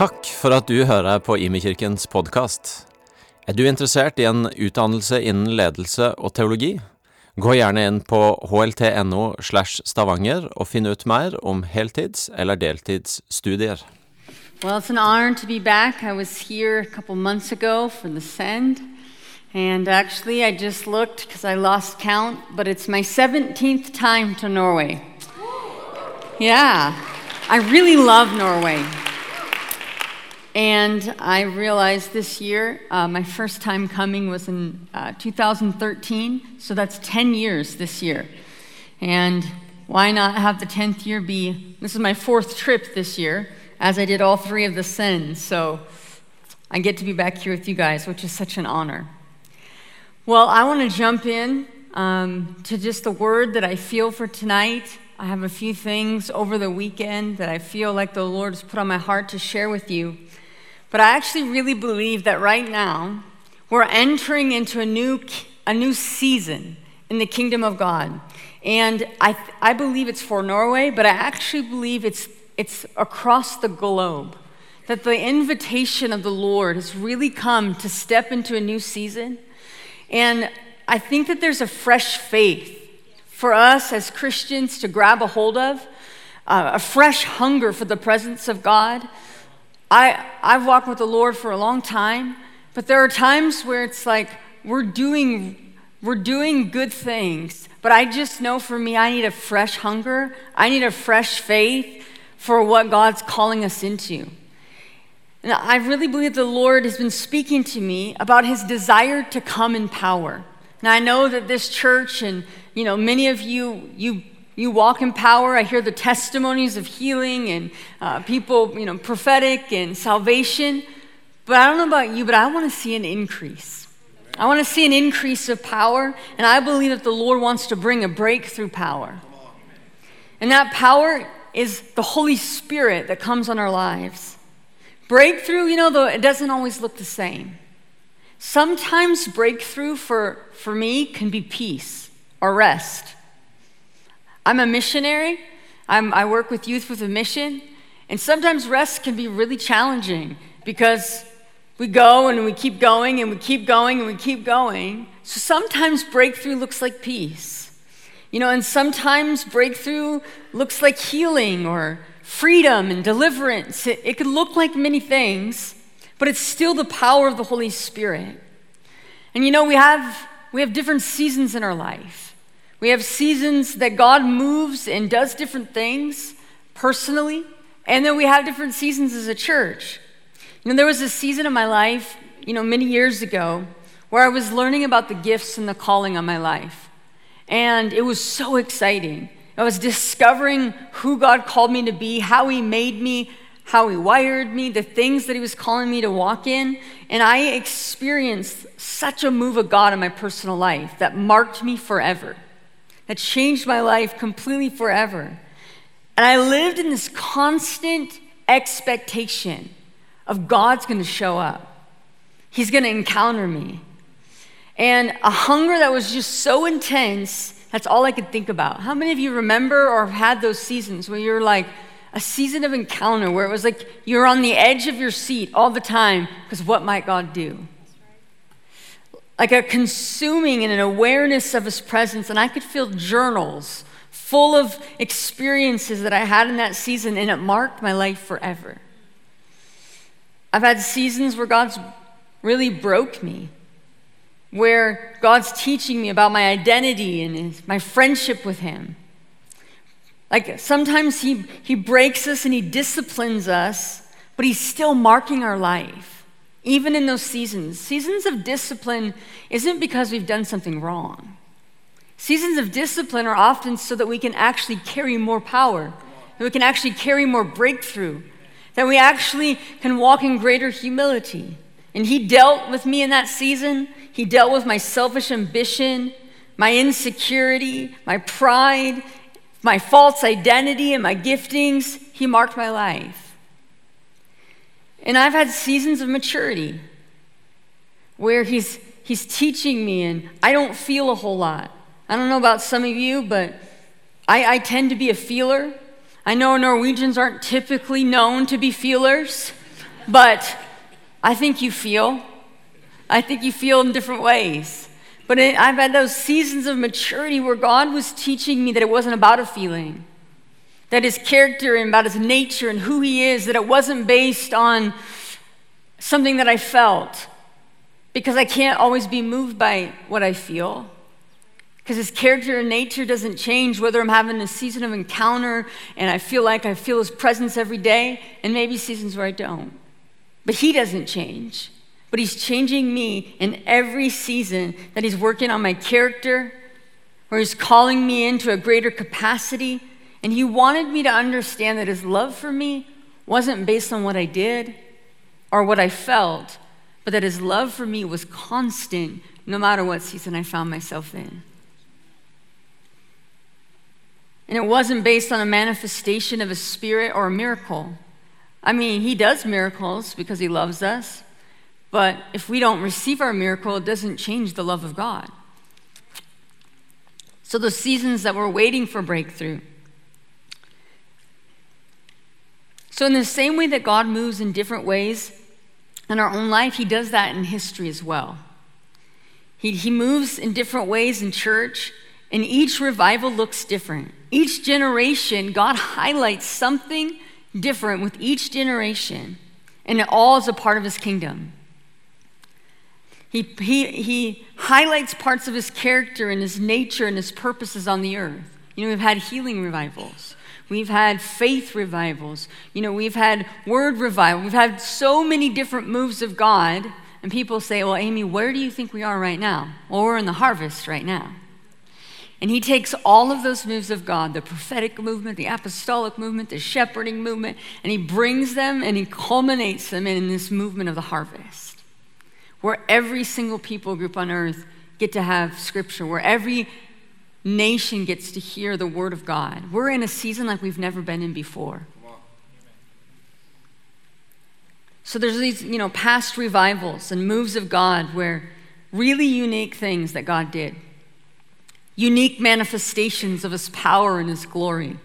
Takk for at du hører på Imekirkens podkast. Er du interessert i en utdannelse innen ledelse og teologi? Gå gjerne inn på hlt.no slash stavanger og finn ut mer om heltids- eller deltidsstudier. Well, it's an honor to be back. I was here a couple months ago for the Send. And actually, I just looked because I lost count, but it's my 17th time to Norway. Yeah, I really love Norway. And I realized this year, uh, my first time coming was in uh, 2013, so that's 10 years this year. And why not have the 10th year be? This is my fourth trip this year, as I did all three of the Sends. So I get to be back here with you guys, which is such an honor. Well, I want to jump in um, to just the word that I feel for tonight. I have a few things over the weekend that I feel like the Lord has put on my heart to share with you. But I actually really believe that right now we're entering into a new, a new season in the kingdom of God. And I, I believe it's for Norway, but I actually believe it's, it's across the globe. That the invitation of the Lord has really come to step into a new season. And I think that there's a fresh faith for us as Christians to grab a hold of, uh, a fresh hunger for the presence of God. I, I've walked with the Lord for a long time, but there are times where it's like we're doing, we're doing good things, but I just know for me, I need a fresh hunger. I need a fresh faith for what God's calling us into. And I really believe the Lord has been speaking to me about his desire to come in power. Now I know that this church and you know many of you you you walk in power. I hear the testimonies of healing and uh, people, you know, prophetic and salvation. But I don't know about you, but I want to see an increase. I want to see an increase of power, and I believe that the Lord wants to bring a breakthrough power. And that power is the Holy Spirit that comes on our lives. Breakthrough, you know, though it doesn't always look the same. Sometimes breakthrough for, for me can be peace or rest. I'm a missionary. I'm, I work with youth with a mission. And sometimes rest can be really challenging because we go and we keep going and we keep going and we keep going. So sometimes breakthrough looks like peace. You know, and sometimes breakthrough looks like healing or freedom and deliverance. It, it could look like many things, but it's still the power of the Holy Spirit. And you know, we have, we have different seasons in our life. We have seasons that God moves and does different things personally, and then we have different seasons as a church. You know, there was a season of my life, you know, many years ago, where I was learning about the gifts and the calling on my life. And it was so exciting. I was discovering who God called me to be, how He made me, how He wired me, the things that He was calling me to walk in. And I experienced such a move of God in my personal life that marked me forever that changed my life completely forever. And I lived in this constant expectation of God's going to show up. He's going to encounter me. And a hunger that was just so intense, that's all I could think about. How many of you remember or have had those seasons where you're like, a season of encounter where it was like you're on the edge of your seat all the time because what might God do? Like a consuming and an awareness of his presence. And I could feel journals full of experiences that I had in that season, and it marked my life forever. I've had seasons where God's really broke me, where God's teaching me about my identity and his, my friendship with Him. Like sometimes he, he breaks us and He disciplines us, but He's still marking our life even in those seasons. Seasons of discipline isn't because we've done something wrong. Seasons of discipline are often so that we can actually carry more power, that we can actually carry more breakthrough, that we actually can walk in greater humility. And He dealt with me in that season. He dealt with my selfish ambition, my insecurity, my pride, my false identity, and my giftings. He marked my life. And I've had seasons of maturity where he's, he's teaching me, and I don't feel a whole lot. I don't know about some of you, but I, I tend to be a feeler. I know Norwegians aren't typically known to be feelers, But I think you feel. I think you feel in different ways. But it, I've had those seasons of maturity where God was teaching me that it wasn't about a feeling, that his character and about his nature and who he is, that it wasn't based on something that I felt, because I can't always be moved by what I feel. Because his character and nature doesn't change whether I'm having a season of encounter and I feel like I feel his presence every day, and maybe seasons where I don't. But he doesn't change. But he's changing me in every season that he's working on my character, or he's calling me into a greater capacity. And he wanted me to understand that his love for me wasn't based on what I did or what I felt, but that his love for me was constant no matter what season I found myself in. And it wasn't based on a manifestation of a spirit or a miracle. I mean, he does miracles because he loves us, but if we don't receive our miracle, it doesn't change the love of God. So, the seasons that we're waiting for breakthrough. So, in the same way that God moves in different ways in our own life, He does that in history as well. He, he moves in different ways in church, and each revival looks different. Each generation, God highlights something different with each generation, and it all is a part of his kingdom. He, he, he highlights parts of his character and his nature and his purposes on the earth. You know, we've had healing revivals. We've had faith revivals. You know, we've had word revival. We've had so many different moves of God. And people say, Well, Amy, where do you think we are right now? Well, we're in the harvest right now. And he takes all of those moves of God, the prophetic movement, the apostolic movement, the shepherding movement, and he brings them and he culminates them in this movement of the harvest, where every single people group on earth get to have scripture, where every nation gets to hear the word of God. We're in a season like we've never been in before. So there's these, you know, past revivals and moves of God where really unique things that God did unique manifestations of his power and his glory.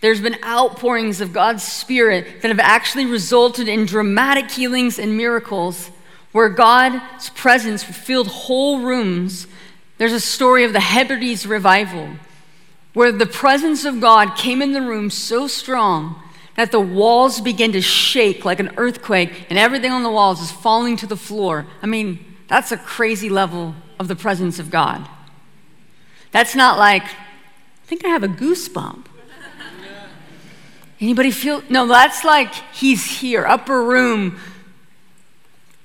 There's been outpourings of God's Spirit that have actually resulted in dramatic healings and miracles where God's presence filled whole rooms. There's a story of the Hebrides revival where the presence of God came in the room so strong that the walls began to shake like an earthquake and everything on the walls is falling to the floor. I mean, that's a crazy level of the presence of God. That's not like, I think I have a goosebump. Anybody feel? No, that's like he's here, upper room,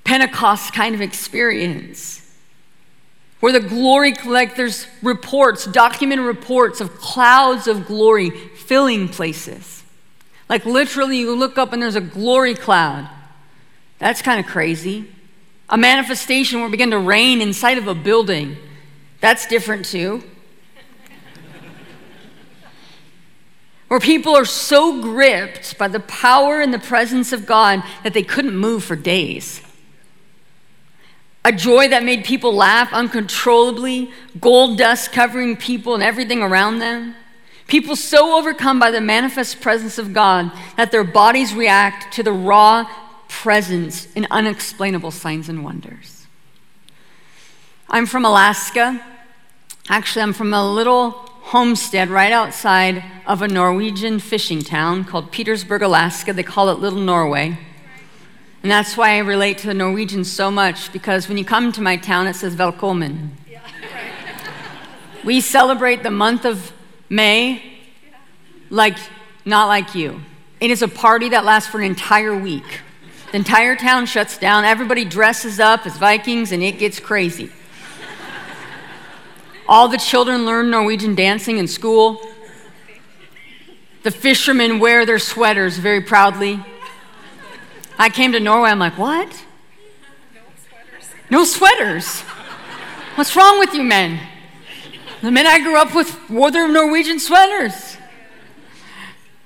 Pentecost kind of experience. Where the glory, collectors reports, documented reports of clouds of glory filling places. Like literally, you look up and there's a glory cloud. That's kind of crazy. A manifestation where it began to rain inside of a building. That's different too. where people are so gripped by the power and the presence of God that they couldn't move for days. A joy that made people laugh uncontrollably, gold dust covering people and everything around them. People so overcome by the manifest presence of God that their bodies react to the raw presence in unexplainable signs and wonders. I'm from Alaska. Actually, I'm from a little homestead right outside of a Norwegian fishing town called Petersburg, Alaska. They call it Little Norway. And that's why I relate to the Norwegians so much because when you come to my town, it says Velkommen. we celebrate the month of May like not like you. It is a party that lasts for an entire week. The entire town shuts down, everybody dresses up as Vikings, and it gets crazy. All the children learn Norwegian dancing in school. The fishermen wear their sweaters very proudly. I came to Norway, I'm like, what? No sweaters. No sweaters. What's wrong with you men? The men I grew up with wore their Norwegian sweaters.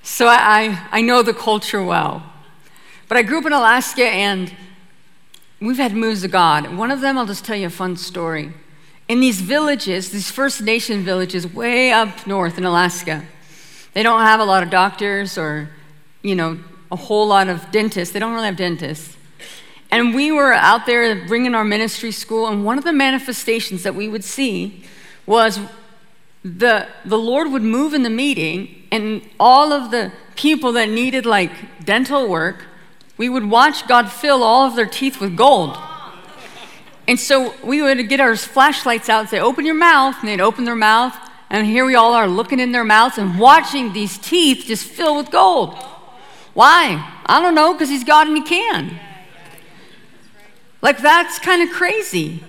So I, I, I know the culture well. But I grew up in Alaska and we've had moves of God. One of them, I'll just tell you a fun story in these villages, these First Nation villages way up north in Alaska, they don't have a lot of doctors or, you know, a whole lot of dentists. They don't really have dentists. And we were out there bringing our ministry school, and one of the manifestations that we would see was the, the Lord would move in the meeting, and all of the people that needed like dental work, we would watch God fill all of their teeth with gold. And so we would get our flashlights out and say, Open your mouth. And they'd open their mouth. And here we all are looking in their mouths and watching these teeth just fill with gold. Why? I don't know, because He's God and He can. Like, that's kind of crazy.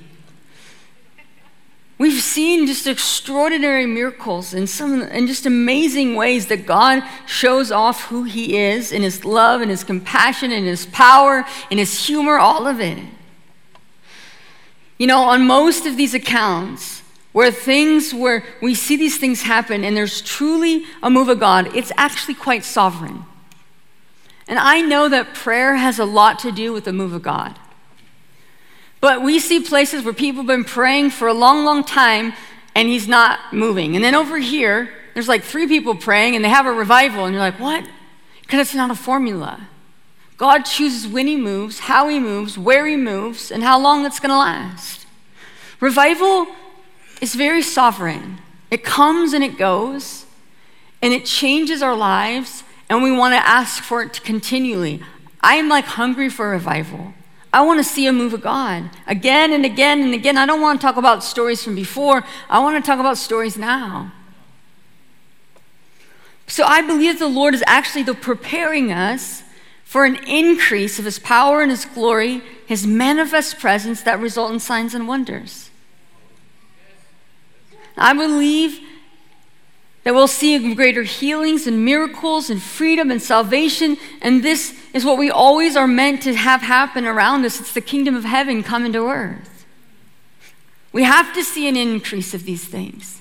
We've seen just extraordinary miracles and some and just amazing ways that God shows off who He is in His love and His compassion and His power and His humor, all of it. You know, on most of these accounts, where things where we see these things happen and there's truly a move of God, it's actually quite sovereign. And I know that prayer has a lot to do with the move of God. But we see places where people have been praying for a long, long time and he's not moving. And then over here, there's like three people praying and they have a revival, and you're like, what? Because it's not a formula. God chooses when he moves, how he moves, where he moves, and how long it's going to last. Revival is very sovereign. It comes and it goes, and it changes our lives, and we want to ask for it continually. I am like hungry for revival. I want to see a move of God again and again and again. I don't want to talk about stories from before, I want to talk about stories now. So I believe the Lord is actually preparing us for an increase of His power and His glory, His manifest presence that result in signs and wonders. I believe that we'll see greater healings and miracles and freedom and salvation. And this is what we always are meant to have happen around us. It's the kingdom of heaven coming to earth. We have to see an increase of these things.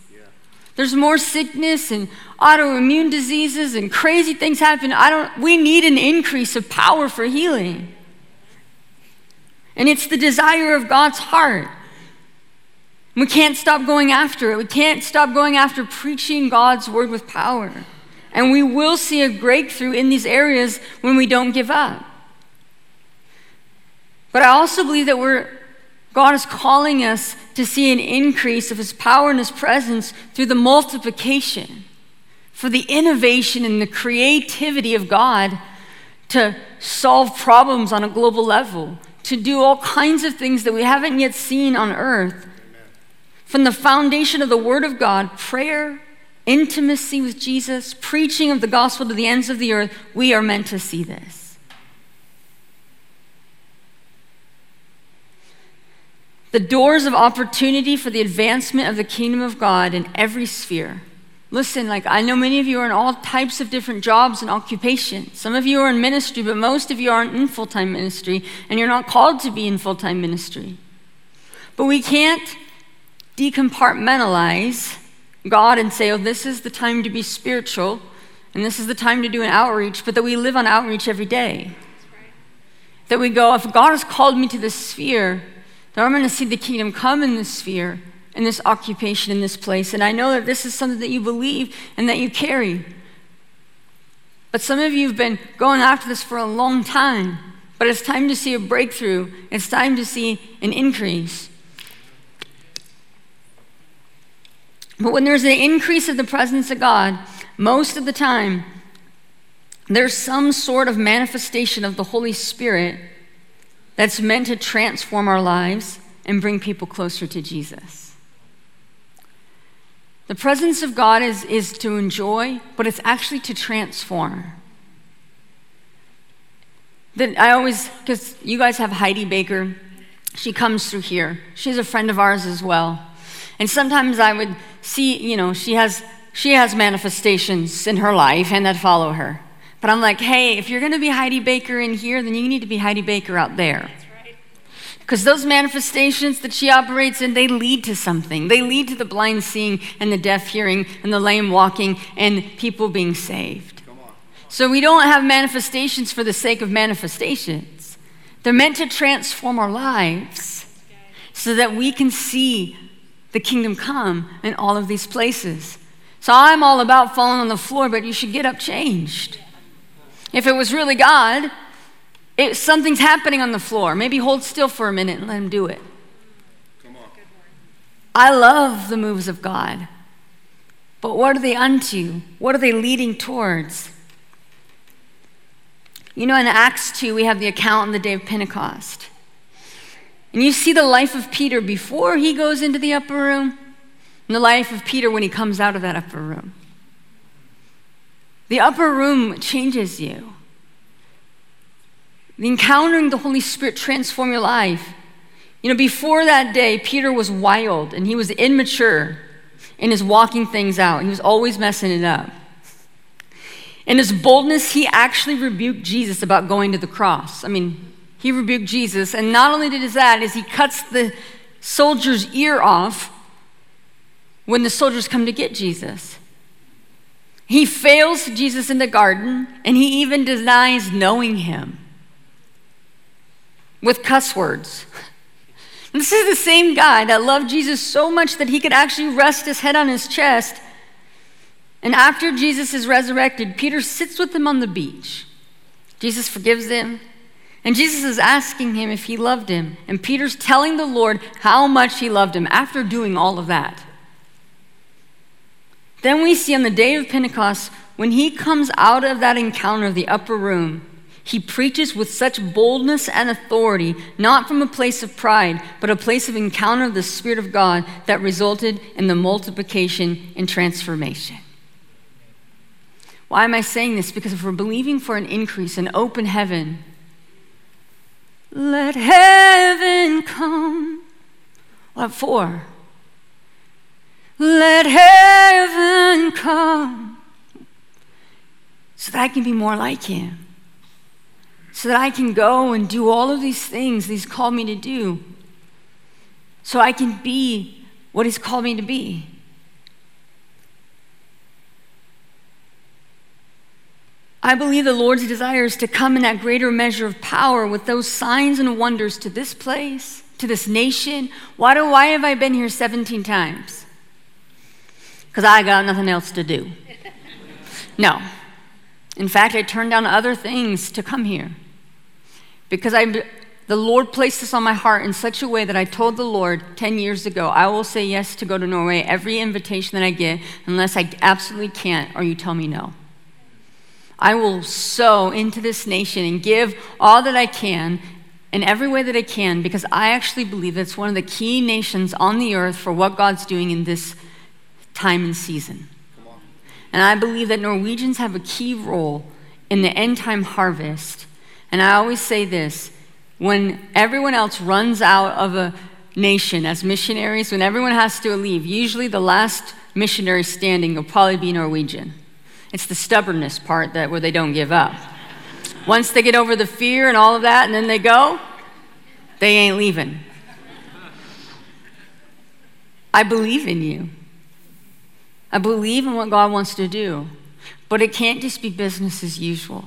There's more sickness and autoimmune diseases and crazy things happen. I don't, we need an increase of power for healing. And it's the desire of God's heart. We can't stop going after it. We can't stop going after preaching God's word with power. And we will see a breakthrough in these areas when we don't give up. But I also believe that we're, God is calling us to see an increase of His power and His presence through the multiplication, for the innovation and the creativity of God to solve problems on a global level, to do all kinds of things that we haven't yet seen on earth from the foundation of the Word of God, prayer, intimacy with Jesus, preaching of the gospel to the ends of the earth, we are meant to see this. The doors of opportunity for the advancement of the kingdom of God in every sphere. Listen, like I know many of you are in all types of different jobs and occupations. Some of you are in ministry, but most of you aren't in full time ministry, and you're not called to be in full time ministry. But we can't decompartmentalize God and say, oh, this is the time to be spiritual and this is the time to do an outreach, but that we live on outreach every day. That we go, if God has called me to this sphere, then I'm going to see the kingdom come in this sphere, in this occupation, in this place. And I know that this is something that you believe and that you carry. But some of you have been going after this for a long time. But it's time to see a breakthrough. It's time to see an increase. But when there's an increase of the presence of God, most of the time, there's some sort of manifestation of the Holy Spirit that's meant to transform our lives and bring people closer to Jesus. The presence of God is, is to enjoy, but it's actually to transform. That I always, because you guys have Heidi Baker, she comes through here. She's a friend of ours as well. And sometimes I would see, you know, she has she has manifestations in her life and that follow her. But I'm like, hey, if you're going to be Heidi Baker in here, then you need to be Heidi Baker out there. Because those manifestations that she operates in, they lead to something. They lead to the blind seeing and the deaf hearing and the lame walking and people being saved. Come on. So we don't have manifestations for the sake of manifestations. They're meant to transform our lives so that we can see the kingdom come in all of these places. So I'm all about falling on the floor, but you should get up changed. If it was really God, it, something's happening on the floor. Maybe hold still for a minute and let him do it. Come on. I love the moves of God. But what are they unto? What are they leading towards? You know, in Acts 2, we have the account on the day of Pentecost. And you see the life of Peter before he goes into the upper room, and the life of Peter when he comes out of that upper room. The upper room changes you. The encountering the Holy Spirit transform your life. You know, before that day, Peter was wild and he was immature in his walking things out. He was always messing it up. In his boldness, he actually rebuked Jesus about going to the cross. I mean, he rebuked Jesus, and not only did he that, is he cuts the soldier's ear off when the soldiers come to get Jesus. He fails Jesus in the garden, and he even denies knowing him with cuss words. This is the same guy that loved Jesus so much that he could actually rest his head on his chest. And after Jesus is resurrected, Peter sits with him on the beach. Jesus forgives him. And Jesus is asking him if he loved him. And Peter's telling the Lord how much he loved him after doing all of that. Then we see on the day of Pentecost, when he comes out of that encounter of the upper room, he preaches with such boldness and authority, not from a place of pride, but a place of encounter of the Spirit of God that resulted in the multiplication and transformation. Why am I saying this? Because if we're believing for an increase, an open heaven, let heaven come. What for? Let heaven come so that I can be more like Him so that I can go and do all of these things He's called me to do, so I can be what He's called me to be. I believe the Lord's desire is to come in that greater measure of power with those signs and wonders to this place, to this nation. Why, do, why have I been here 17 times? Because I got nothing else to do. No. In fact, I turned down other things to come here because I, the Lord placed this on my heart in such a way that I told the Lord 10 years ago, I will say yes to go to Norway every invitation that I get unless I absolutely can't or you tell me no. I will sow into this nation and give all that I can in every way that I can because I actually believe it's one of the key nations on the earth for what God's doing in this time and season. And I believe that Norwegians have a key role in the end time harvest and I always say this when everyone else runs out of a nation as missionaries, when everyone has to leave, usually the last missionary standing will probably be Norwegian. It's the stubbornness part that where they don't give up. Once they get over the fear and all of that, and then they go, they ain't leaving. I believe in you. I believe in what God wants to do. But it can't just be business as usual.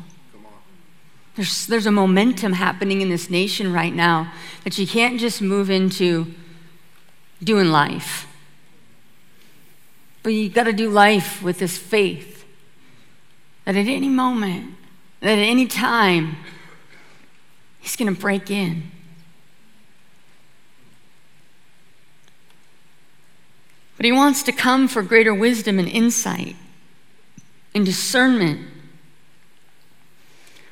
There's, there's a momentum happening in this nation right now that you can't just move into doing life. But you got to do life with this faith that at any moment, that at any time, He's going to break in. But He wants to come for greater wisdom and insight and discernment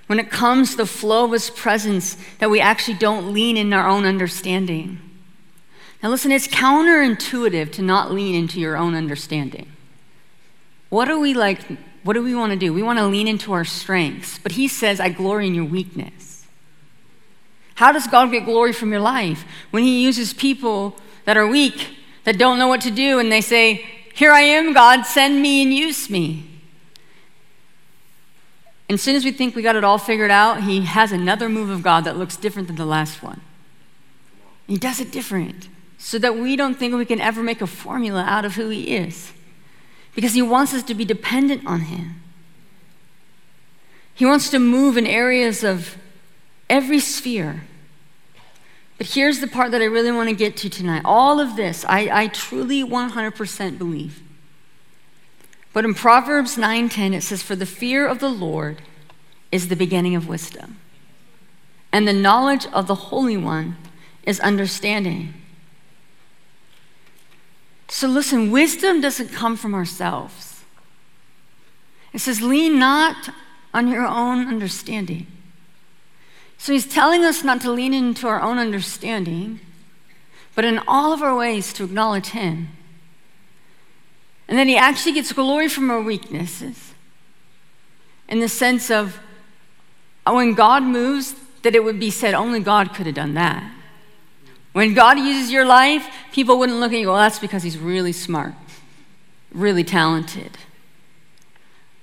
when it comes to the flow of His presence, that we actually don't lean in our own understanding. Now, listen, it's counterintuitive to not lean into your own understanding. What are we like? What do we want to do? We want to lean into our strengths. But He says, I glory in your weakness. How does God get glory from your life? When He uses people that are weak, that don't know what to do, and they say, Here I am, God, send me and use me. And as soon as we think we got it all figured out, he has another move of God that looks different than the last one. He does it different so that we don't think we can ever make a formula out of who he is. Because he wants us to be dependent on him. He wants to move in areas of every sphere. But here's the part that I really want to get to tonight. All of this, I, I truly 100% believe. But in Proverbs 9:10 it says for the fear of the Lord is the beginning of wisdom, and the knowledge of the Holy One is understanding. So listen, wisdom doesn't come from ourselves. It says, lean not on your own understanding. So he's telling us not to lean into our own understanding, but in all of our ways to acknowledge him. And then he actually gets glory from our weaknesses in the sense of when God moves, that it would be said, only God could have done that. When God uses your life, people wouldn't look at you, well, that's because he's really smart, really talented.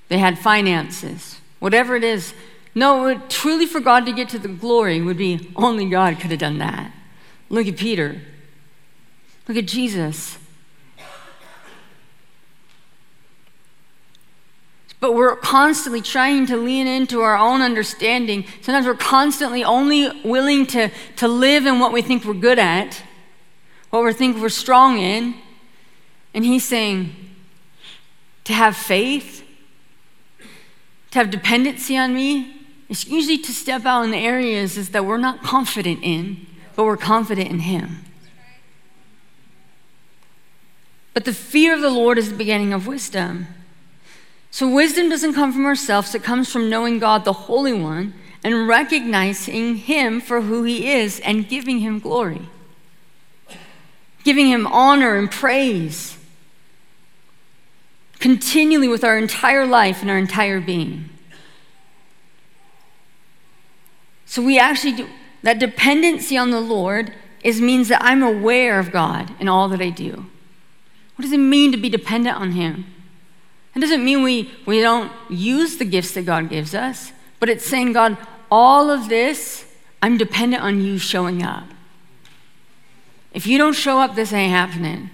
They had finances, whatever it is. No, truly for God to get to the glory would be only God could have done that. Look at Peter. Look at Jesus. But we're constantly trying to lean into our own understanding. Sometimes we're constantly only willing to, to live in what we think we're good at, what we think we're strong in. And he's saying to have faith, to have dependency on me, is usually to step out in the areas is that we're not confident in, but we're confident in him. But the fear of the Lord is the beginning of wisdom. So, wisdom doesn't come from ourselves, it comes from knowing God, the Holy One, and recognizing Him for who He is and giving Him glory, giving Him honor and praise continually with our entire life and our entire being. So, we actually do that dependency on the Lord is means that I'm aware of God in all that I do. What does it mean to be dependent on Him? It doesn't mean we, we don't use the gifts that God gives us, but it's saying, God, all of this, I'm dependent on you showing up. If you don't show up, this ain't happening.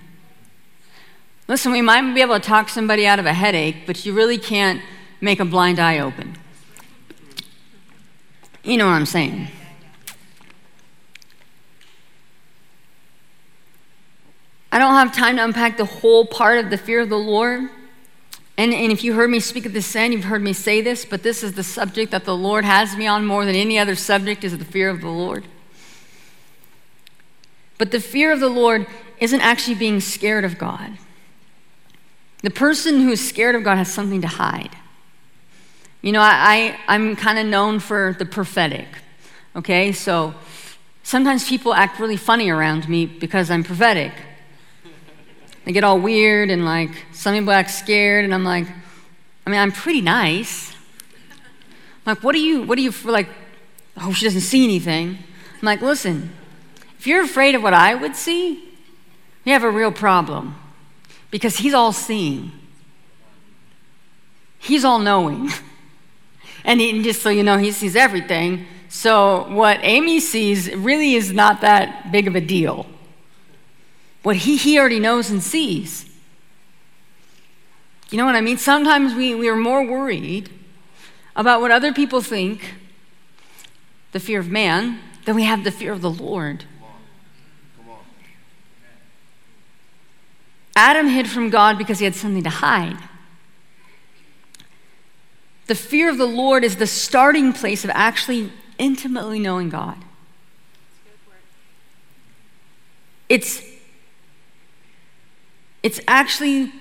Listen, we might be able to talk somebody out of a headache, but you really can't make a blind eye open. You know what I'm saying? I don't have time to unpack the whole part of the fear of the Lord. And, and if you heard me speak of this sin, you've heard me say this, but this is the subject that the Lord has me on more than any other subject is the fear of the Lord. But the fear of the Lord isn't actually being scared of God. The person who is scared of God has something to hide. You know, I, I, I'm kind of known for the prophetic, okay? So sometimes people act really funny around me because I'm prophetic. They get all weird and like some people act scared, and I'm like, I mean, I'm pretty nice. I'm like, what do you, what do you, like, oh, she doesn't see anything. I'm like, listen, if you're afraid of what I would see, you have a real problem because he's all seeing, he's all knowing. and he, just so you know, he sees everything. So what Amy sees really is not that big of a deal what he, he already knows and sees. You know what I mean? Sometimes we, we are more worried about what other people think, the fear of man, than we have the fear of the Lord. Adam hid from God because he had something to hide. The fear of the Lord is the starting place of actually intimately knowing God. It's it's actually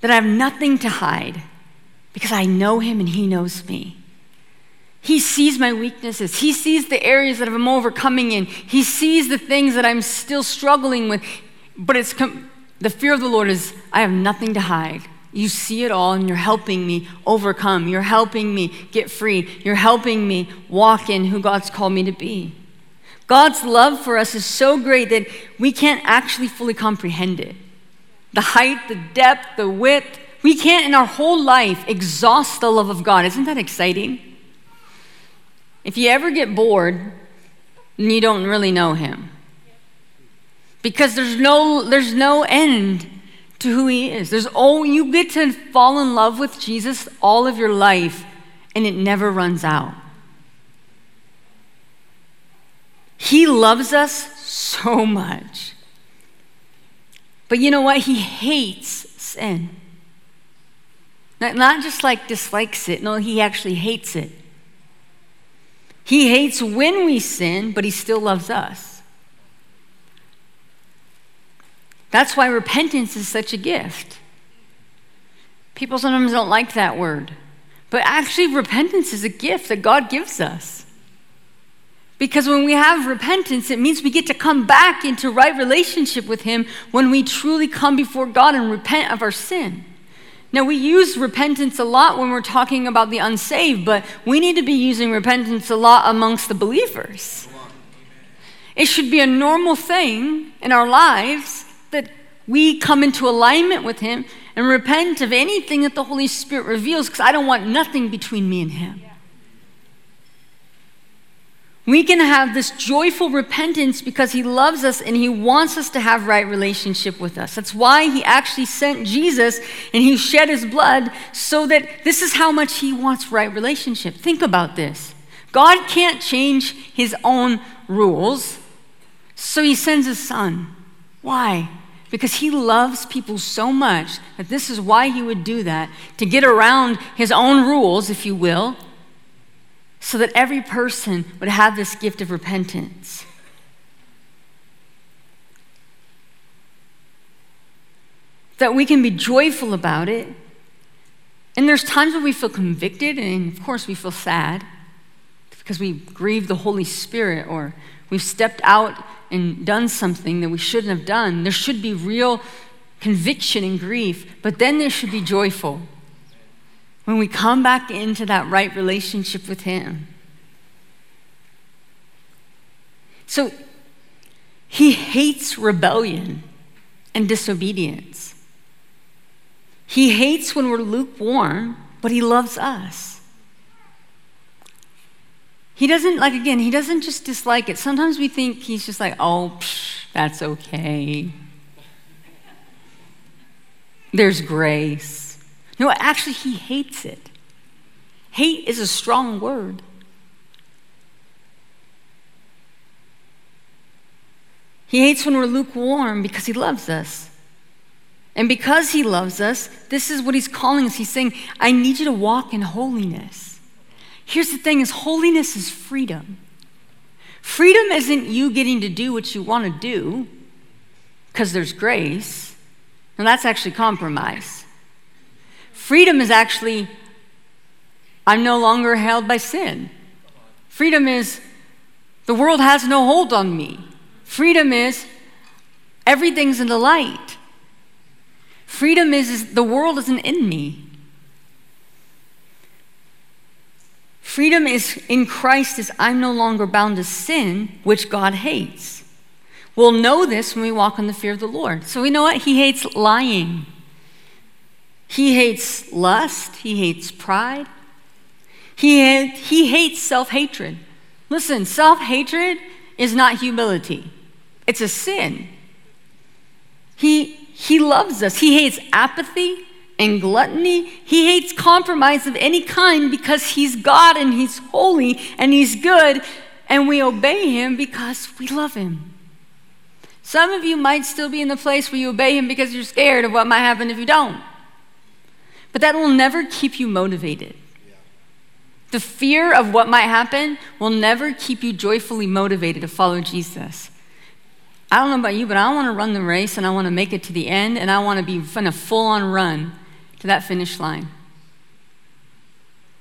that I have nothing to hide because I know him and he knows me. He sees my weaknesses. He sees the areas that I'm overcoming in. He sees the things that I'm still struggling with. But it's com- the fear of the Lord is I have nothing to hide. You see it all and you're helping me overcome. You're helping me get free. You're helping me walk in who God's called me to be. God's love for us is so great that we can't actually fully comprehend it. The height, the depth, the width, we can't in our whole life exhaust the love of God. Isn't that exciting? If you ever get bored you don't really know Him, because there's no, there's no end to who He is. There's oh, you get to fall in love with Jesus all of your life, and it never runs out. He loves us so much. But you know what? He hates sin. Not, not just like dislikes it, no, he actually hates it. He hates when we sin, but he still loves us. That's why repentance is such a gift. People sometimes don't like that word, but actually, repentance is a gift that God gives us. Because when we have repentance, it means we get to come back into right relationship with Him when we truly come before God and repent of our sin. Now, we use repentance a lot when we're talking about the unsaved, but we need to be using repentance a lot amongst the believers. It should be a normal thing in our lives that we come into alignment with Him and repent of anything that the Holy Spirit reveals because I don't want nothing between me and Him. We can have this joyful repentance because he loves us and he wants us to have right relationship with us. That's why he actually sent Jesus and he shed his blood so that this is how much he wants right relationship. Think about this. God can't change his own rules, so he sends his son. Why? Because he loves people so much that this is why he would do that to get around his own rules, if you will so that every person would have this gift of repentance. That we can be joyful about it. And there's times when we feel convicted, and of course we feel sad because we grieve the Holy Spirit or we've stepped out and done something that we shouldn't have done. There should be real conviction and grief, but then there should be joyful when we come back into that right relationship with Him. So, He hates rebellion and disobedience. He hates when we're lukewarm, but He loves us. He doesn't, like, again, He doesn't just dislike it. Sometimes we think He's just like, oh, psh, that's okay. There's grace. No, actually, he hates it. Hate is a strong word. He hates when we're lukewarm because he loves us. And because he loves us, this is what he's calling us. He's saying, I need you to walk in holiness. Here's the thing is holiness is freedom. Freedom isn't you getting to do what you want to do because there's grace. And that's actually compromise. Freedom is actually, I'm no longer held by sin. Freedom is, the world has no hold on me. Freedom is, everything's in the light. Freedom is, is the world isn't in me. Freedom is in Christ is I'm no longer bound to sin, which God hates. We'll know this when we walk in the fear of the Lord. So we know what? He hates lying. He hates lust, he hates pride, he, he hates self hatred. Listen, self hatred is not humility, it's a sin. He, he loves us, he hates apathy and gluttony. He hates compromise of any kind because he's God and he's holy and he's good, and we obey him because we love him. Some of you might still be in the place where you obey him because you're scared of what might happen if you don't. But that will never keep you motivated. The fear of what might happen will never keep you joyfully motivated to follow Jesus. I don't know about you, but I want to run the race and I want to make it to the end and I want to be in a full on run to that finish line.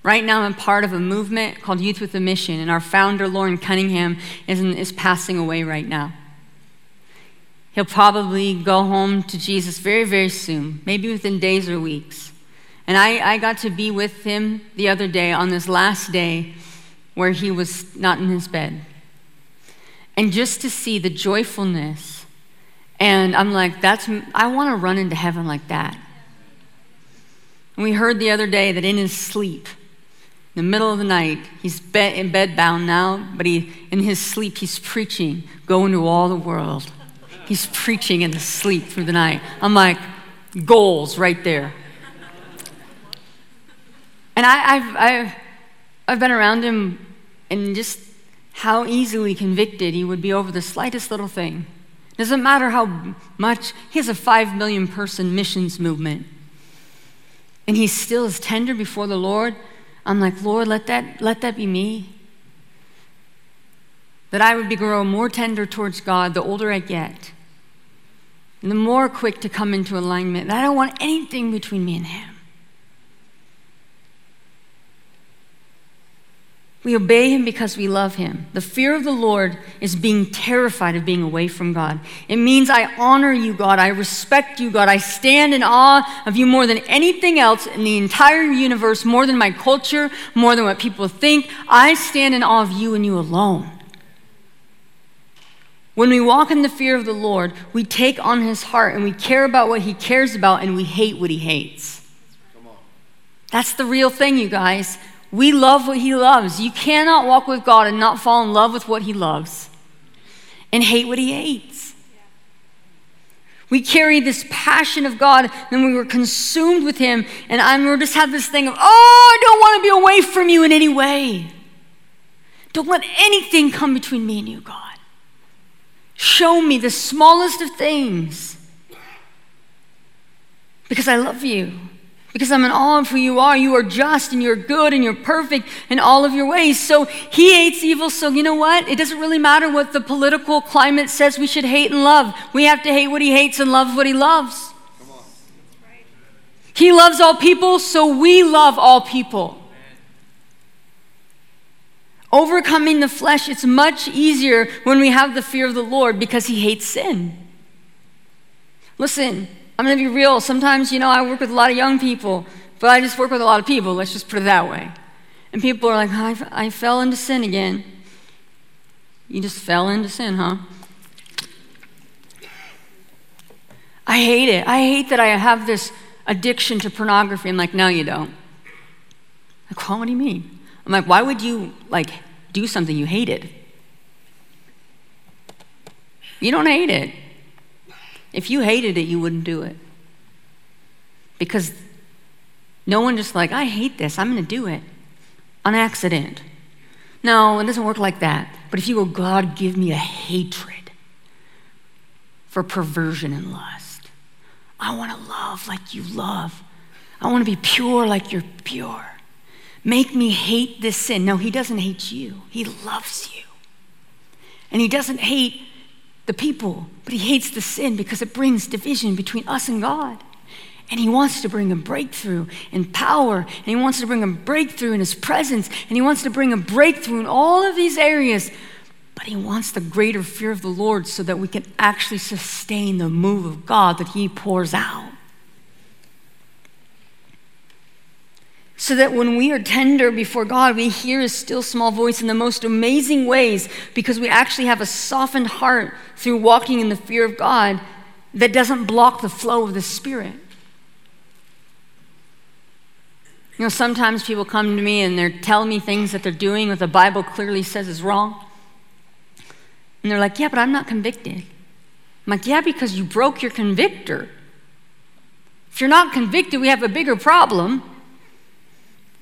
Right now, I'm part of a movement called Youth with a Mission, and our founder, Loren Cunningham, is, is passing away right now. He'll probably go home to Jesus very, very soon, maybe within days or weeks. And I, I got to be with him the other day on this last day where he was not in his bed. And just to see the joyfulness, and I'm like, that's, I want to run into heaven like that. And we heard the other day that in his sleep, in the middle of the night, he's bed, in bed bound now, but he, in his sleep, he's preaching, go into all the world. He's preaching in his sleep through the night. I'm like, goals right there. And I, have I've, I've been around him and just how easily convicted he would be over the slightest little thing. Doesn't matter how much, he has a five million person missions movement. and he still is tender before the Lord, I'm like, Lord, let that, let that be me. That I would be grow more tender towards God the older I get. And the more quick to come into alignment. That I don't want anything between me and him. We obey him because we love him. The fear of the Lord is being terrified of being away from God. It means I honor you, God. I respect you, God. I stand in awe of you more than anything else in the entire universe, more than my culture, more than what people think. I stand in awe of you and you alone. When we walk in the fear of the Lord, we take on his heart and we care about what he cares about and we hate what he hates. That's the real thing, you guys. We love what he loves. You cannot walk with God and not fall in love with what he loves and hate what he hates. We carry this passion of God, and we were consumed with Him, and I we just have this thing of, oh, I don't want to be away from you in any way. Don't let anything come between me and you, God. Show me the smallest of things because I love you because I'm in awe of who you are. You are just and you're good and you're perfect in all of your ways. So he hates evil. So you know what? It doesn't really matter what the political climate says we should hate and love. We have to hate what he hates and love what he loves. He loves all people, so we love all people. Overcoming the flesh, it's much easier when we have the fear of the Lord because he hates sin. Listen, I'm going to be real. Sometimes, you know, I work with a lot of young people, but I just work with a lot of people. Let's just put it that way. And people are like, I, I fell into sin again. You just fell into sin, huh? I hate it. I hate that I have this addiction to pornography. I'm like, no, you don't. Like, well, what do you mean? I'm like, why would you like do something you hated? You don't hate it. If you hated it, you wouldn't do it. Because no one just like, I hate this, I'm going to do it on accident. No, it doesn't work like that. But if you go, God, give me a hatred for perversion and lust. I want to love like you love. I want to be pure like you're pure. Make me hate this sin. No, he doesn't hate you, he loves you. And he doesn't hate the people, but he hates the sin because it brings division between us and God. And he wants to bring a breakthrough in power, and he wants to bring a breakthrough in his presence, and he wants to bring a breakthrough in all of these areas. But he wants the greater fear of the Lord so that we can actually sustain the move of God that he pours out. So that when we are tender before God, we hear His still small voice in the most amazing ways because we actually have a softened heart through walking in the fear of God that doesn't block the flow of the Spirit. You know, sometimes people come to me and they're telling me things that they're doing that the Bible clearly says is wrong. And they're like, Yeah, but I'm not convicted. I'm like, Yeah, because you broke your convictor. If you're not convicted, we have a bigger problem.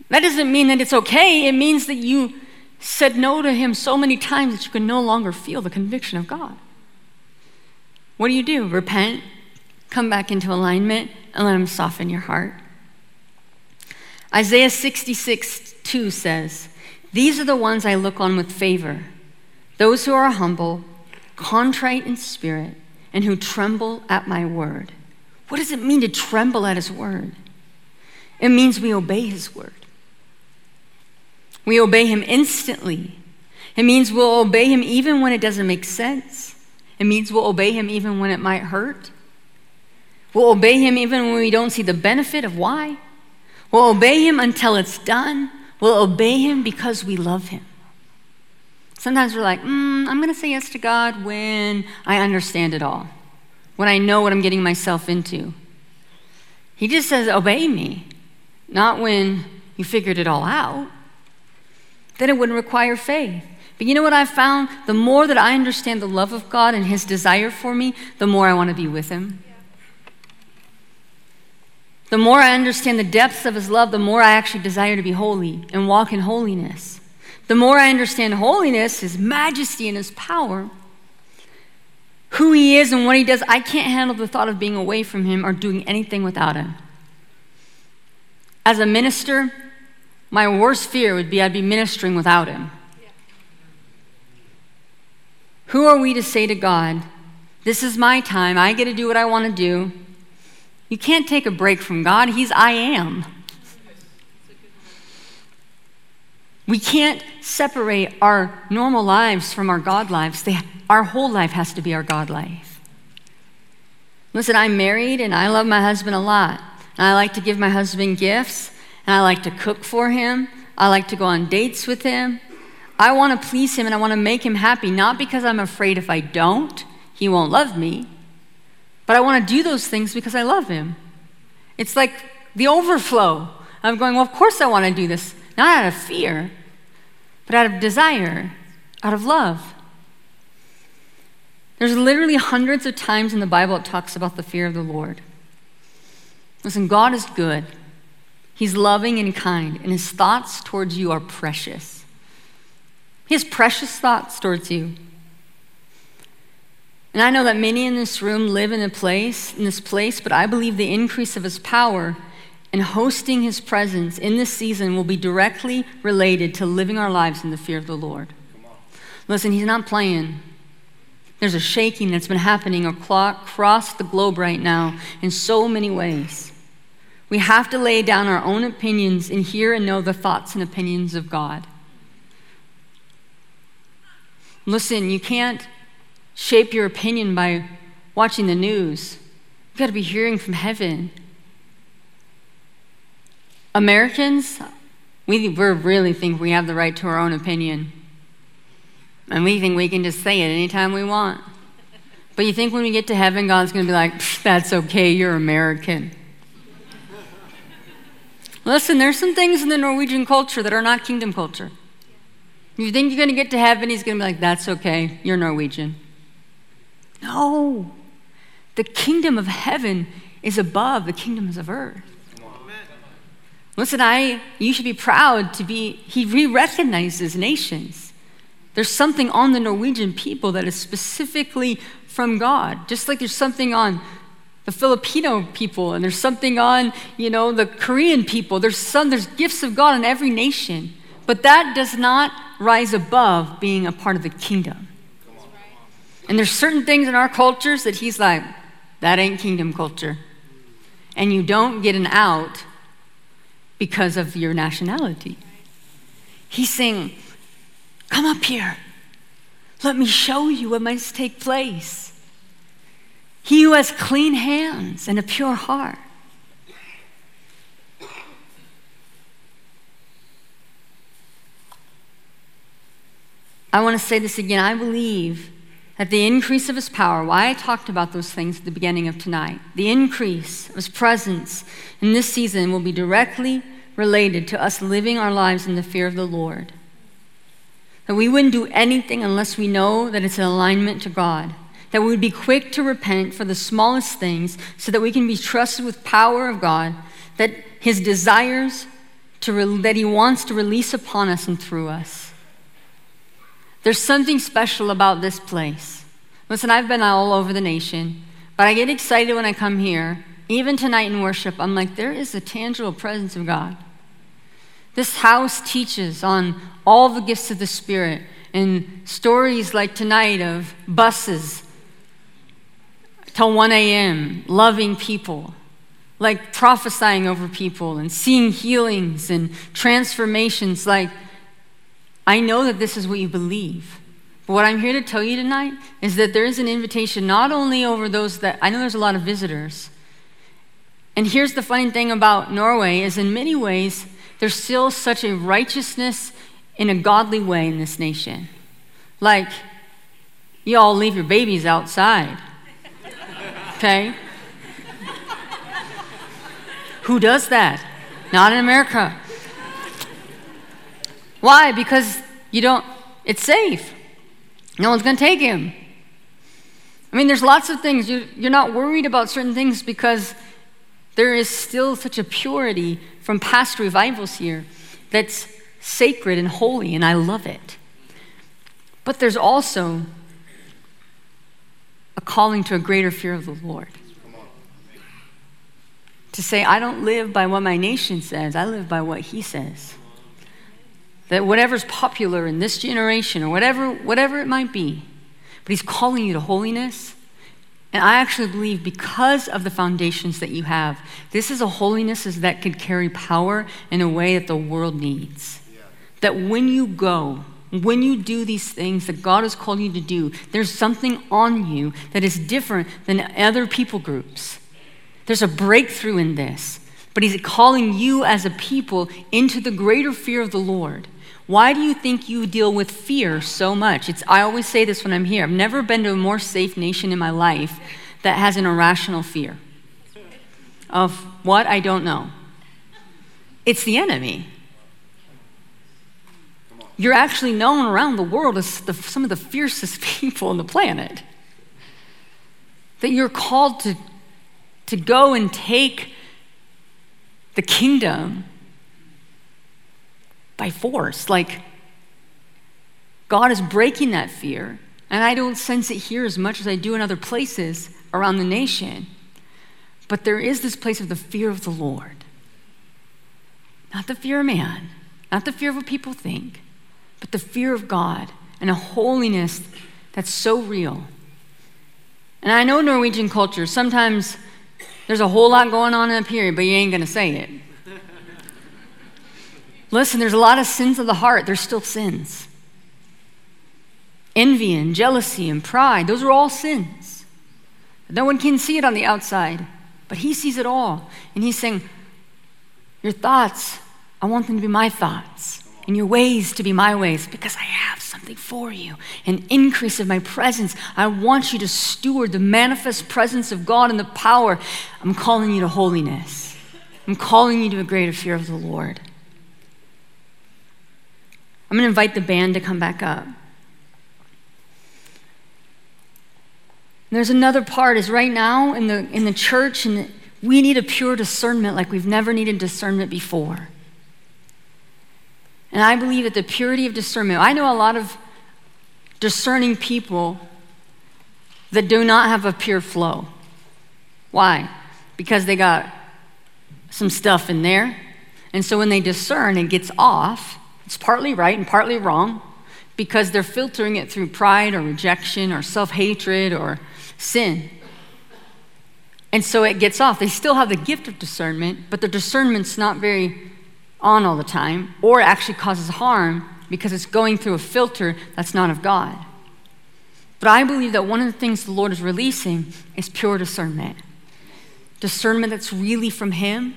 That doesn't mean that it's okay. It means that you said no to him so many times that you can no longer feel the conviction of God. What do you do? Repent, come back into alignment, and let him soften your heart. Isaiah 66 2 says, These are the ones I look on with favor, those who are humble, contrite in spirit, and who tremble at my word. What does it mean to tremble at his word? It means we obey his word. We obey him instantly. It means we'll obey him even when it doesn't make sense. It means we'll obey him even when it might hurt. We'll obey him even when we don't see the benefit of why. We'll obey him until it's done. We'll obey him because we love him. Sometimes we're like, mm, I'm going to say yes to God when I understand it all, when I know what I'm getting myself into. He just says, obey me, not when you figured it all out then it wouldn't require faith. But you know what I've found? The more that I understand the love of God and His desire for me, the more I want to be with Him. The more I understand the depths of His love, the more I actually desire to be holy and walk in holiness. The more I understand holiness, His majesty, and His power, who He is and what He does, I can't handle the thought of being away from Him or doing anything without Him. As a minister, my worst fear would be I'd be ministering without him. Who are we to say to God, This is my time, I get to do what I want to do? You can't take a break from God, He's I am. We can't separate our normal lives from our God lives. They, our whole life has to be our God life. Listen, I'm married and I love my husband a lot. And I like to give my husband gifts, and I like to cook for him. I like to go on dates with him. I want to please him and I want to make him happy, not because I'm afraid if I don't, he won't love me, but I want to do those things because I love him. It's like the overflow. I'm going, well, of course I want to do this, not out of fear, but out of desire, out of love. There's literally hundreds of times in the Bible it talks about the fear of the Lord. Listen, God is good. He's loving and kind, and his thoughts towards you are precious. He has precious thoughts towards you. And I know that many in this room live in a place, in this place, but I believe the increase of his power and hosting his presence in this season will be directly related to living our lives in the fear of the Lord. Listen, he's not playing. There's a shaking that's been happening across the globe right now in so many ways. We have to lay down our own opinions and hear and know the thoughts and opinions of God. Listen, you can't shape your opinion by watching the news. You've got to be hearing from heaven. Americans, we really think we have the right to our own opinion. And we think we can just say it anytime we want. But you think when we get to heaven, God's going to be like, that's okay, you're American. Listen, there's some things in the Norwegian culture that are not kingdom culture. You think you're going to get to heaven, he's going to be like, that's okay, you're Norwegian. No. The kingdom of heaven is above the kingdoms of earth. Listen, I, you should be proud to be, he re recognizes nations. There's something on the Norwegian people that is specifically from God, just like there's something on the Filipino people and there's something on, you know, the Korean people. There's some, there's gifts of God in every nation, but that does not rise above being a part of the kingdom. And there's certain things in our cultures that he's like, that ain't kingdom culture. And you don't get an out because of your nationality. He's saying, Come up here. Let me show you what must take place. He who has clean hands and a pure heart. I want to say this again. I believe that the increase of his power, why I talked about those things at the beginning of tonight, the increase of his presence in this season will be directly related to us living our lives in the fear of the Lord. That we wouldn't do anything unless we know that it's in alignment to God. That we would be quick to repent for the smallest things so that we can be trusted with power of God, that his desires to re- that he wants to release upon us and through us. There's something special about this place. Listen, I've been all over the nation, but I get excited when I come here. Even tonight in worship, I'm like, there is a tangible presence of God. This house teaches on all the gifts of the Spirit and stories like tonight of buses till 1 a.m., loving people, like prophesying over people and seeing healings and transformations like I know that this is what you believe. But what I'm here to tell you tonight is that there is an invitation not only over those that I know there's a lot of visitors. And here's the funny thing about Norway is in many ways there's still such a righteousness in a godly way in this nation. Like you all leave your babies outside. Okay? Who does that? Not in America. Why? Because you don't, it's safe. No one's going to take him. I mean, there's lots of things. You, you're not worried about certain things because there is still such a purity from past revivals here that's sacred and holy, and I love it. But there's also a calling to a greater fear of the Lord. to say, I don't live by what my nation says, I live by what he says. That whatever's popular in this generation or whatever, whatever it might be, but he's calling you to holiness. And I actually believe because of the foundations that you have, this is a holiness that could carry power in a way that the world needs. Yeah. That when you go, when you do these things that God has called you to do, there's something on you that is different than other people groups. There's a breakthrough in this, but He's calling you as a people into the greater fear of the Lord. Why do you think you deal with fear so much? It's, I always say this when I'm here. I've never been to a more safe nation in my life that has an irrational fear of what I don't know. It's the enemy you're actually known around the world as the, some of the fiercest people on the planet. That you're called to, to go and take the kingdom by force. Like, God is breaking that fear. And I don't sense it here as much as I do in other places around the nation. But there is this place of the fear of the Lord. Not the fear of man, not the fear of what people think, but the fear of God and a holiness that's so real. And I know Norwegian culture, sometimes there's a whole lot going on up here, but you ain't going to say it. Listen, there's a lot of sins of the heart, there's still sins. Envy and jealousy and pride, those are all sins. No one can see it on the outside, but He sees it all. And He's saying, Your thoughts, I want them to be my thoughts and your ways to be my ways because I have something for you an increase of my presence. I want you to steward the manifest presence of God and the power. I'm calling you to holiness, I'm calling you to a greater fear of the Lord. I'm going to invite the band to come back up. there's another part is right now in the in the church and we need a pure discernment like we've never needed discernment before. And I believe that the purity of discernment, I know a lot of discerning people that do not have a pure flow. Why? Because they got some stuff in there. And so when they discern, it gets off. It's partly right and partly wrong because they're filtering it through pride or rejection or self hatred or sin. And so it gets off. They still have the gift of discernment, but the discernment's not very on all the time, or actually causes harm because it's going through a filter that's not of God. But I believe that one of the things the Lord is releasing is pure discernment. Discernment that's really from Him,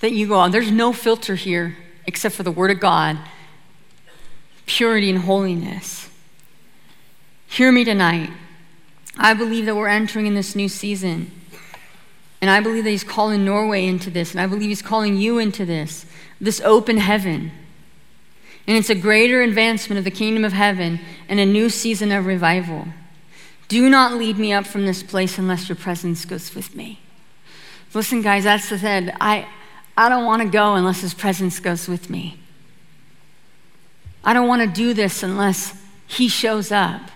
that you go, oh, there's no filter here except for the Word of God, purity and holiness. Hear me tonight. I believe that we're entering in this new season. And I believe that He's calling Norway into this, and I believe He's calling you into this this open heaven. And it's a greater advancement of the kingdom of heaven and a new season of revival. Do not lead me up from this place unless your presence goes with me. Listen, guys, that's the thing. I, I don't want to go unless his presence goes with me. I don't want to do this unless he shows up.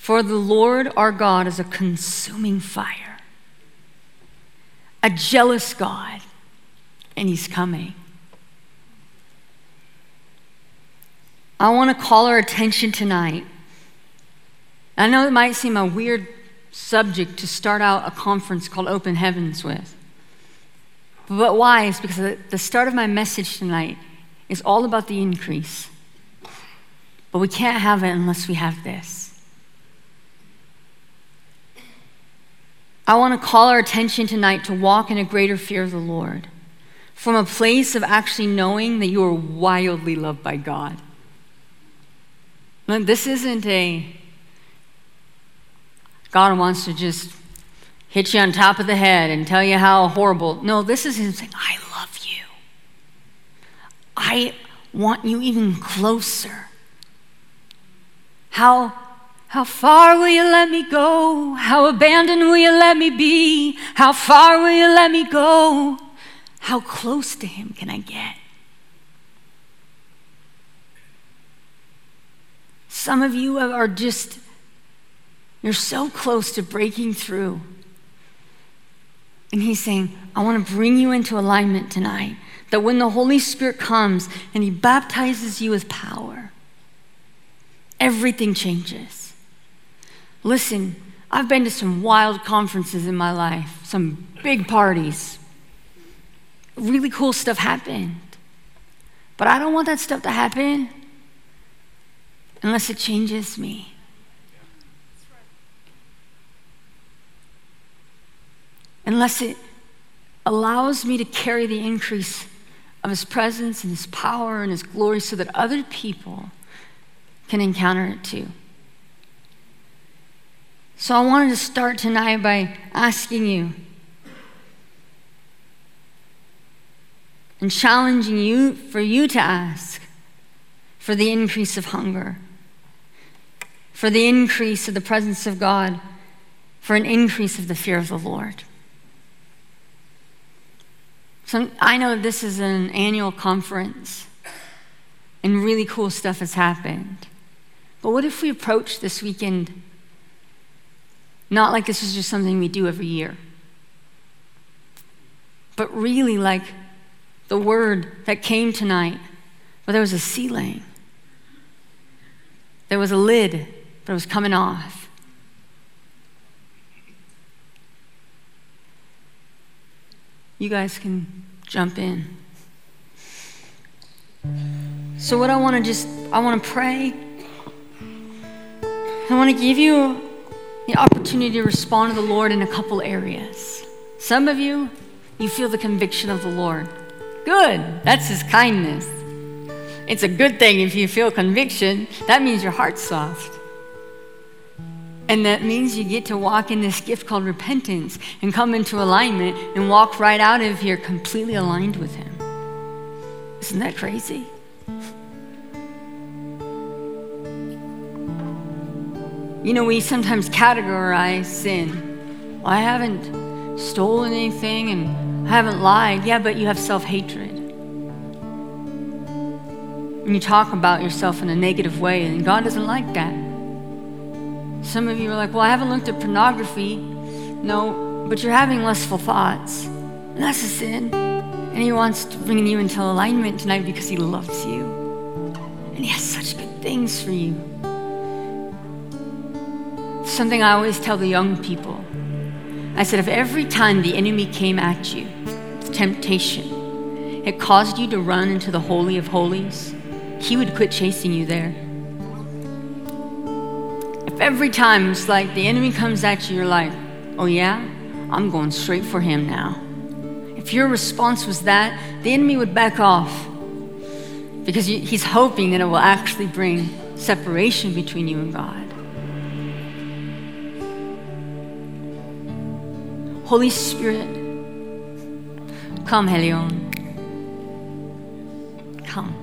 For the Lord our God is a consuming fire, a jealous God, and He's coming. I want to call our attention tonight. I know it might seem a weird subject to start out a conference called Open Heavens with. But why? Is because the start of my message tonight is all about the increase. But we can't have it unless we have this. I want to call our attention tonight to walk in a greater fear of the Lord from a place of actually knowing that you are wildly loved by God. This isn't a God wants to just hit you on top of the head and tell you how horrible. No, this is Him saying, I love you. I want you even closer. How how far will you let me go? How abandoned will you let me be? How far will you let me go? How close to Him can I get? Some of you are just, you're so close to breaking through. And he's saying, I want to bring you into alignment tonight. That when the Holy Spirit comes and he baptizes you with power, everything changes. Listen, I've been to some wild conferences in my life, some big parties. Really cool stuff happened. But I don't want that stuff to happen unless it changes me. Unless it allows me to carry the increase of His presence and His power and His glory so that other people can encounter it too. So I wanted to start tonight by asking you and challenging you for you to ask for the increase of hunger, for the increase of the presence of God, for an increase of the fear of the Lord. So I know this is an annual conference and really cool stuff has happened. But what if we approach this weekend not like this is just something we do every year, but really like the word that came tonight, where there was a ceiling, there was a lid that was coming off. You guys can jump in. So, what I want to just, I want to pray. I want to give you opportunity to respond to the Lord in a couple areas. Some of you, you feel the conviction of the Lord. Good, that's His kindness. It's a good thing if you feel conviction, that means your heart's soft. And that means you get to walk in this gift called repentance and come into alignment and walk right out of here completely aligned with Him. Isn't that crazy? You know, we sometimes categorize sin. Well, I haven't stolen anything and I haven't lied. Yeah, but you have self hatred. And you talk about yourself in a negative way, and God doesn't like that. Some of you are like, well, I haven't looked at pornography. No, but you're having lustful thoughts. And that's a sin. And He wants to bring you into alignment tonight because He loves you. And He has such good things for you something I always tell the young people. I said, if every time the enemy came at you temptation, it caused you to run into the Holy of Holies, he would quit chasing you there. If every time it's like the enemy comes at you, you're like, oh yeah, I'm going straight for him now. If your response was that, the enemy would back off because he's hoping that it will actually bring separation between you and God. Holy Spirit, come, Helion. Come.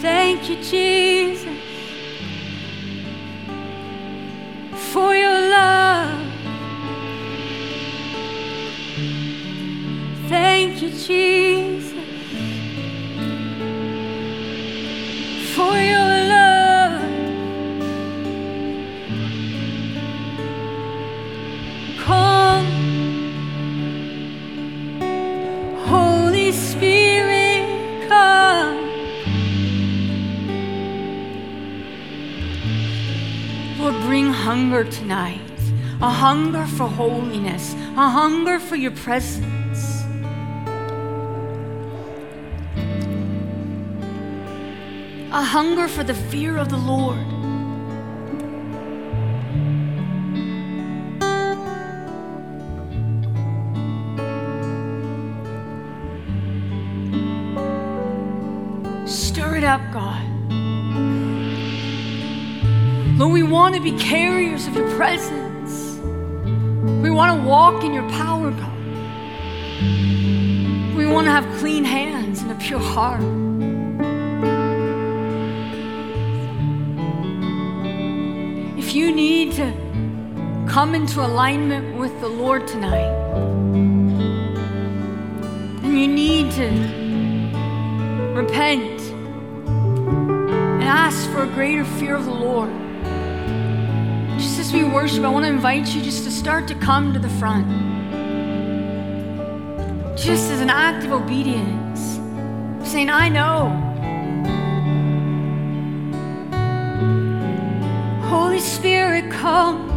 Thank you, Jesus, for your love. Thank you, Jesus, for your hunger tonight a hunger for holiness, a hunger for your presence. A hunger for the fear of the Lord. Stir it up, God. Lord, we want to be carriers of your presence. We want to walk in your power, God. We want to have clean hands and a pure heart. If you need to come into alignment with the Lord tonight, and you need to repent and ask for a greater fear of the Lord. As we worship, I want to invite you just to start to come to the front. Just as an act of obedience, saying, I know. Holy Spirit, come.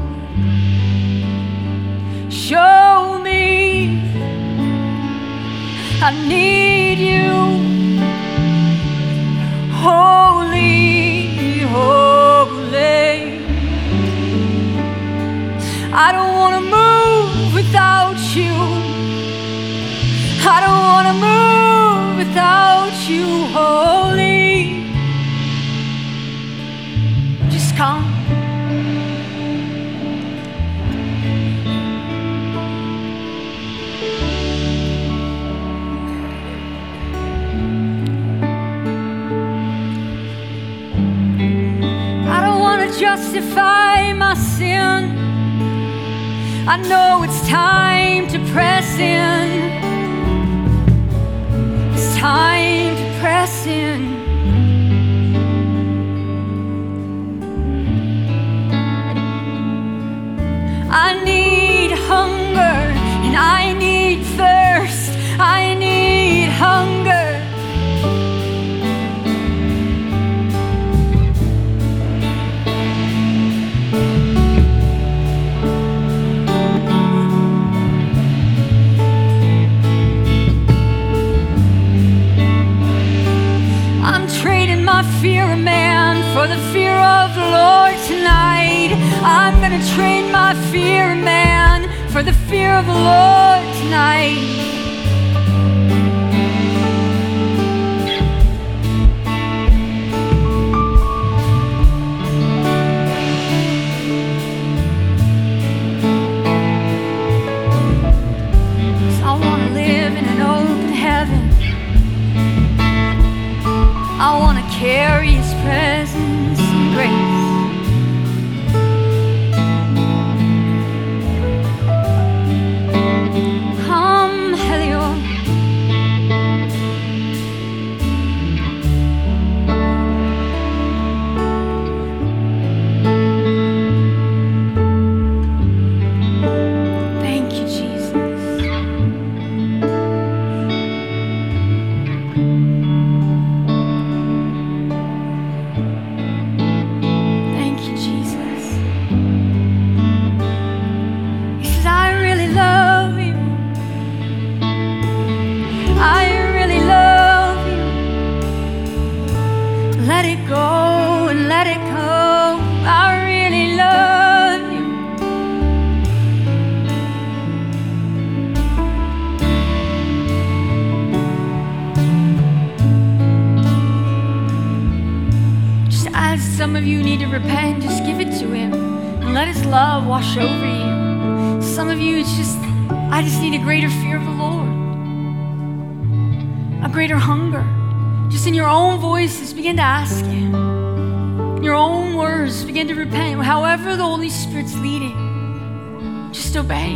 Show me I need you. Holy, holy. I don't want to move without you. I don't want to move without you, holy. Just come. Justify my sin. I know it's time to press in. It's time to press in. I need love wash over you. Some of you, it's just, I just need a greater fear of the Lord, a greater hunger. Just in your own voices, begin to ask Him. In your own words, begin to repent. However, the Holy Spirit's leading, just obey.